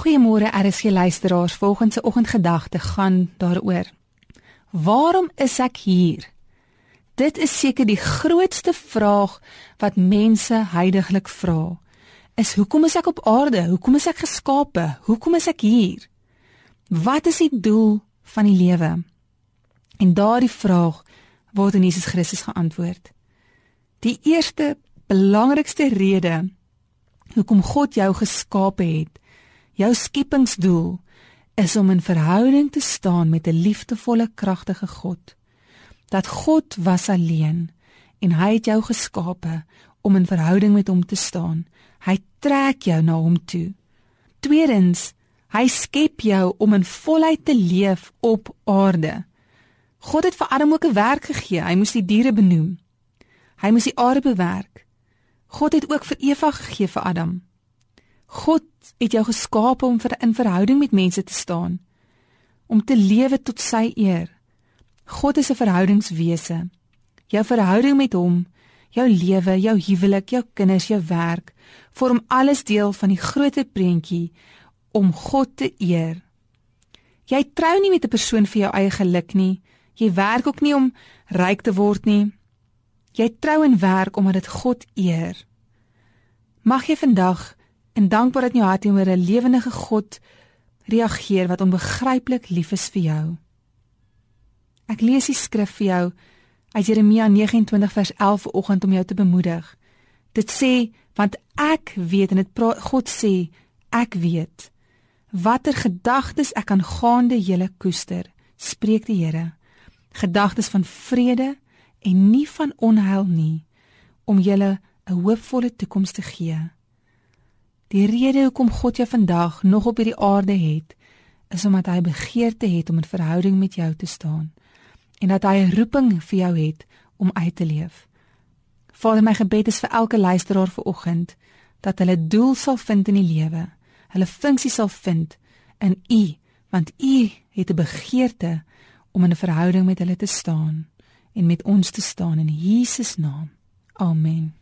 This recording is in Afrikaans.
Goeiemôre RSG luisteraars. Volgens se oggendgedagte gaan daaroor. Waarom is ek hier? Dit is seker die grootste vraag wat mense heidaglik vra. Is hoekom is ek op aarde? Hoekom is ek geskape? Hoekom is ek hier? Wat is die doel van die lewe? En daardie vraag word in Jesus Christus geantwoord. Die eerste belangrikste rede hoekom God jou geskape het, jou skepingsdoel is om in verhouding te staan met 'n liefdevolle, kragtige God. Dat God was alleen en hy het jou geskape om in verhouding met hom te staan. Hy trek jou na hom toe. Tweedens, hy skep jou om in volheid te leef op aarde. God het vir Adam ook 'n werk gegee. Hy moes die diere benoem. Hy moes die aarde bewerk. God het ook vir Eva gegee vir Adam. God het jou geskaap om vir in verhouding met mense te staan, om te lewe tot sy eer. God is 'n verhoudingswese. Jou verhouding met hom, jou lewe, jou huwelik, jou kinders, jou werk, vorm alles deel van die groter prentjie om God te eer. Jy trou nie met 'n persoon vir jou eie geluk nie. Jy werk ook nie om ryk te word nie. Jy trou en werk omdat dit God eer. Mag jy vandag in dankbaarheid in jou hart teenoor 'n lewendige God reageer wat onbegryplik lief is vir jou. Ek lees die skrif vir jou uit Jeremia 29 vers 11 vanoggend om jou te bemoedig. Dit sê want ek weet en dit God sê ek weet watter gedagtes ek aan gaande julle koester, spreek die Here. Gedagtes van vrede en nie van onheil nie om julle 'n hoopvolle toekoms te gee. Die rede hoekom God jou vandag nog op hierdie aarde het, is omdat hy begeerte het om in verhouding met jou te staan en dat hy 'n roeping vir jou het om uit te leef. Vader, my gebed is vir elke luisteraar vanoggend dat hulle doel sal vind in die lewe, hulle funksie sal vind in U, want U het 'n begeerte om in 'n verhouding met hulle te staan en met ons te staan in Jesus naam. Amen.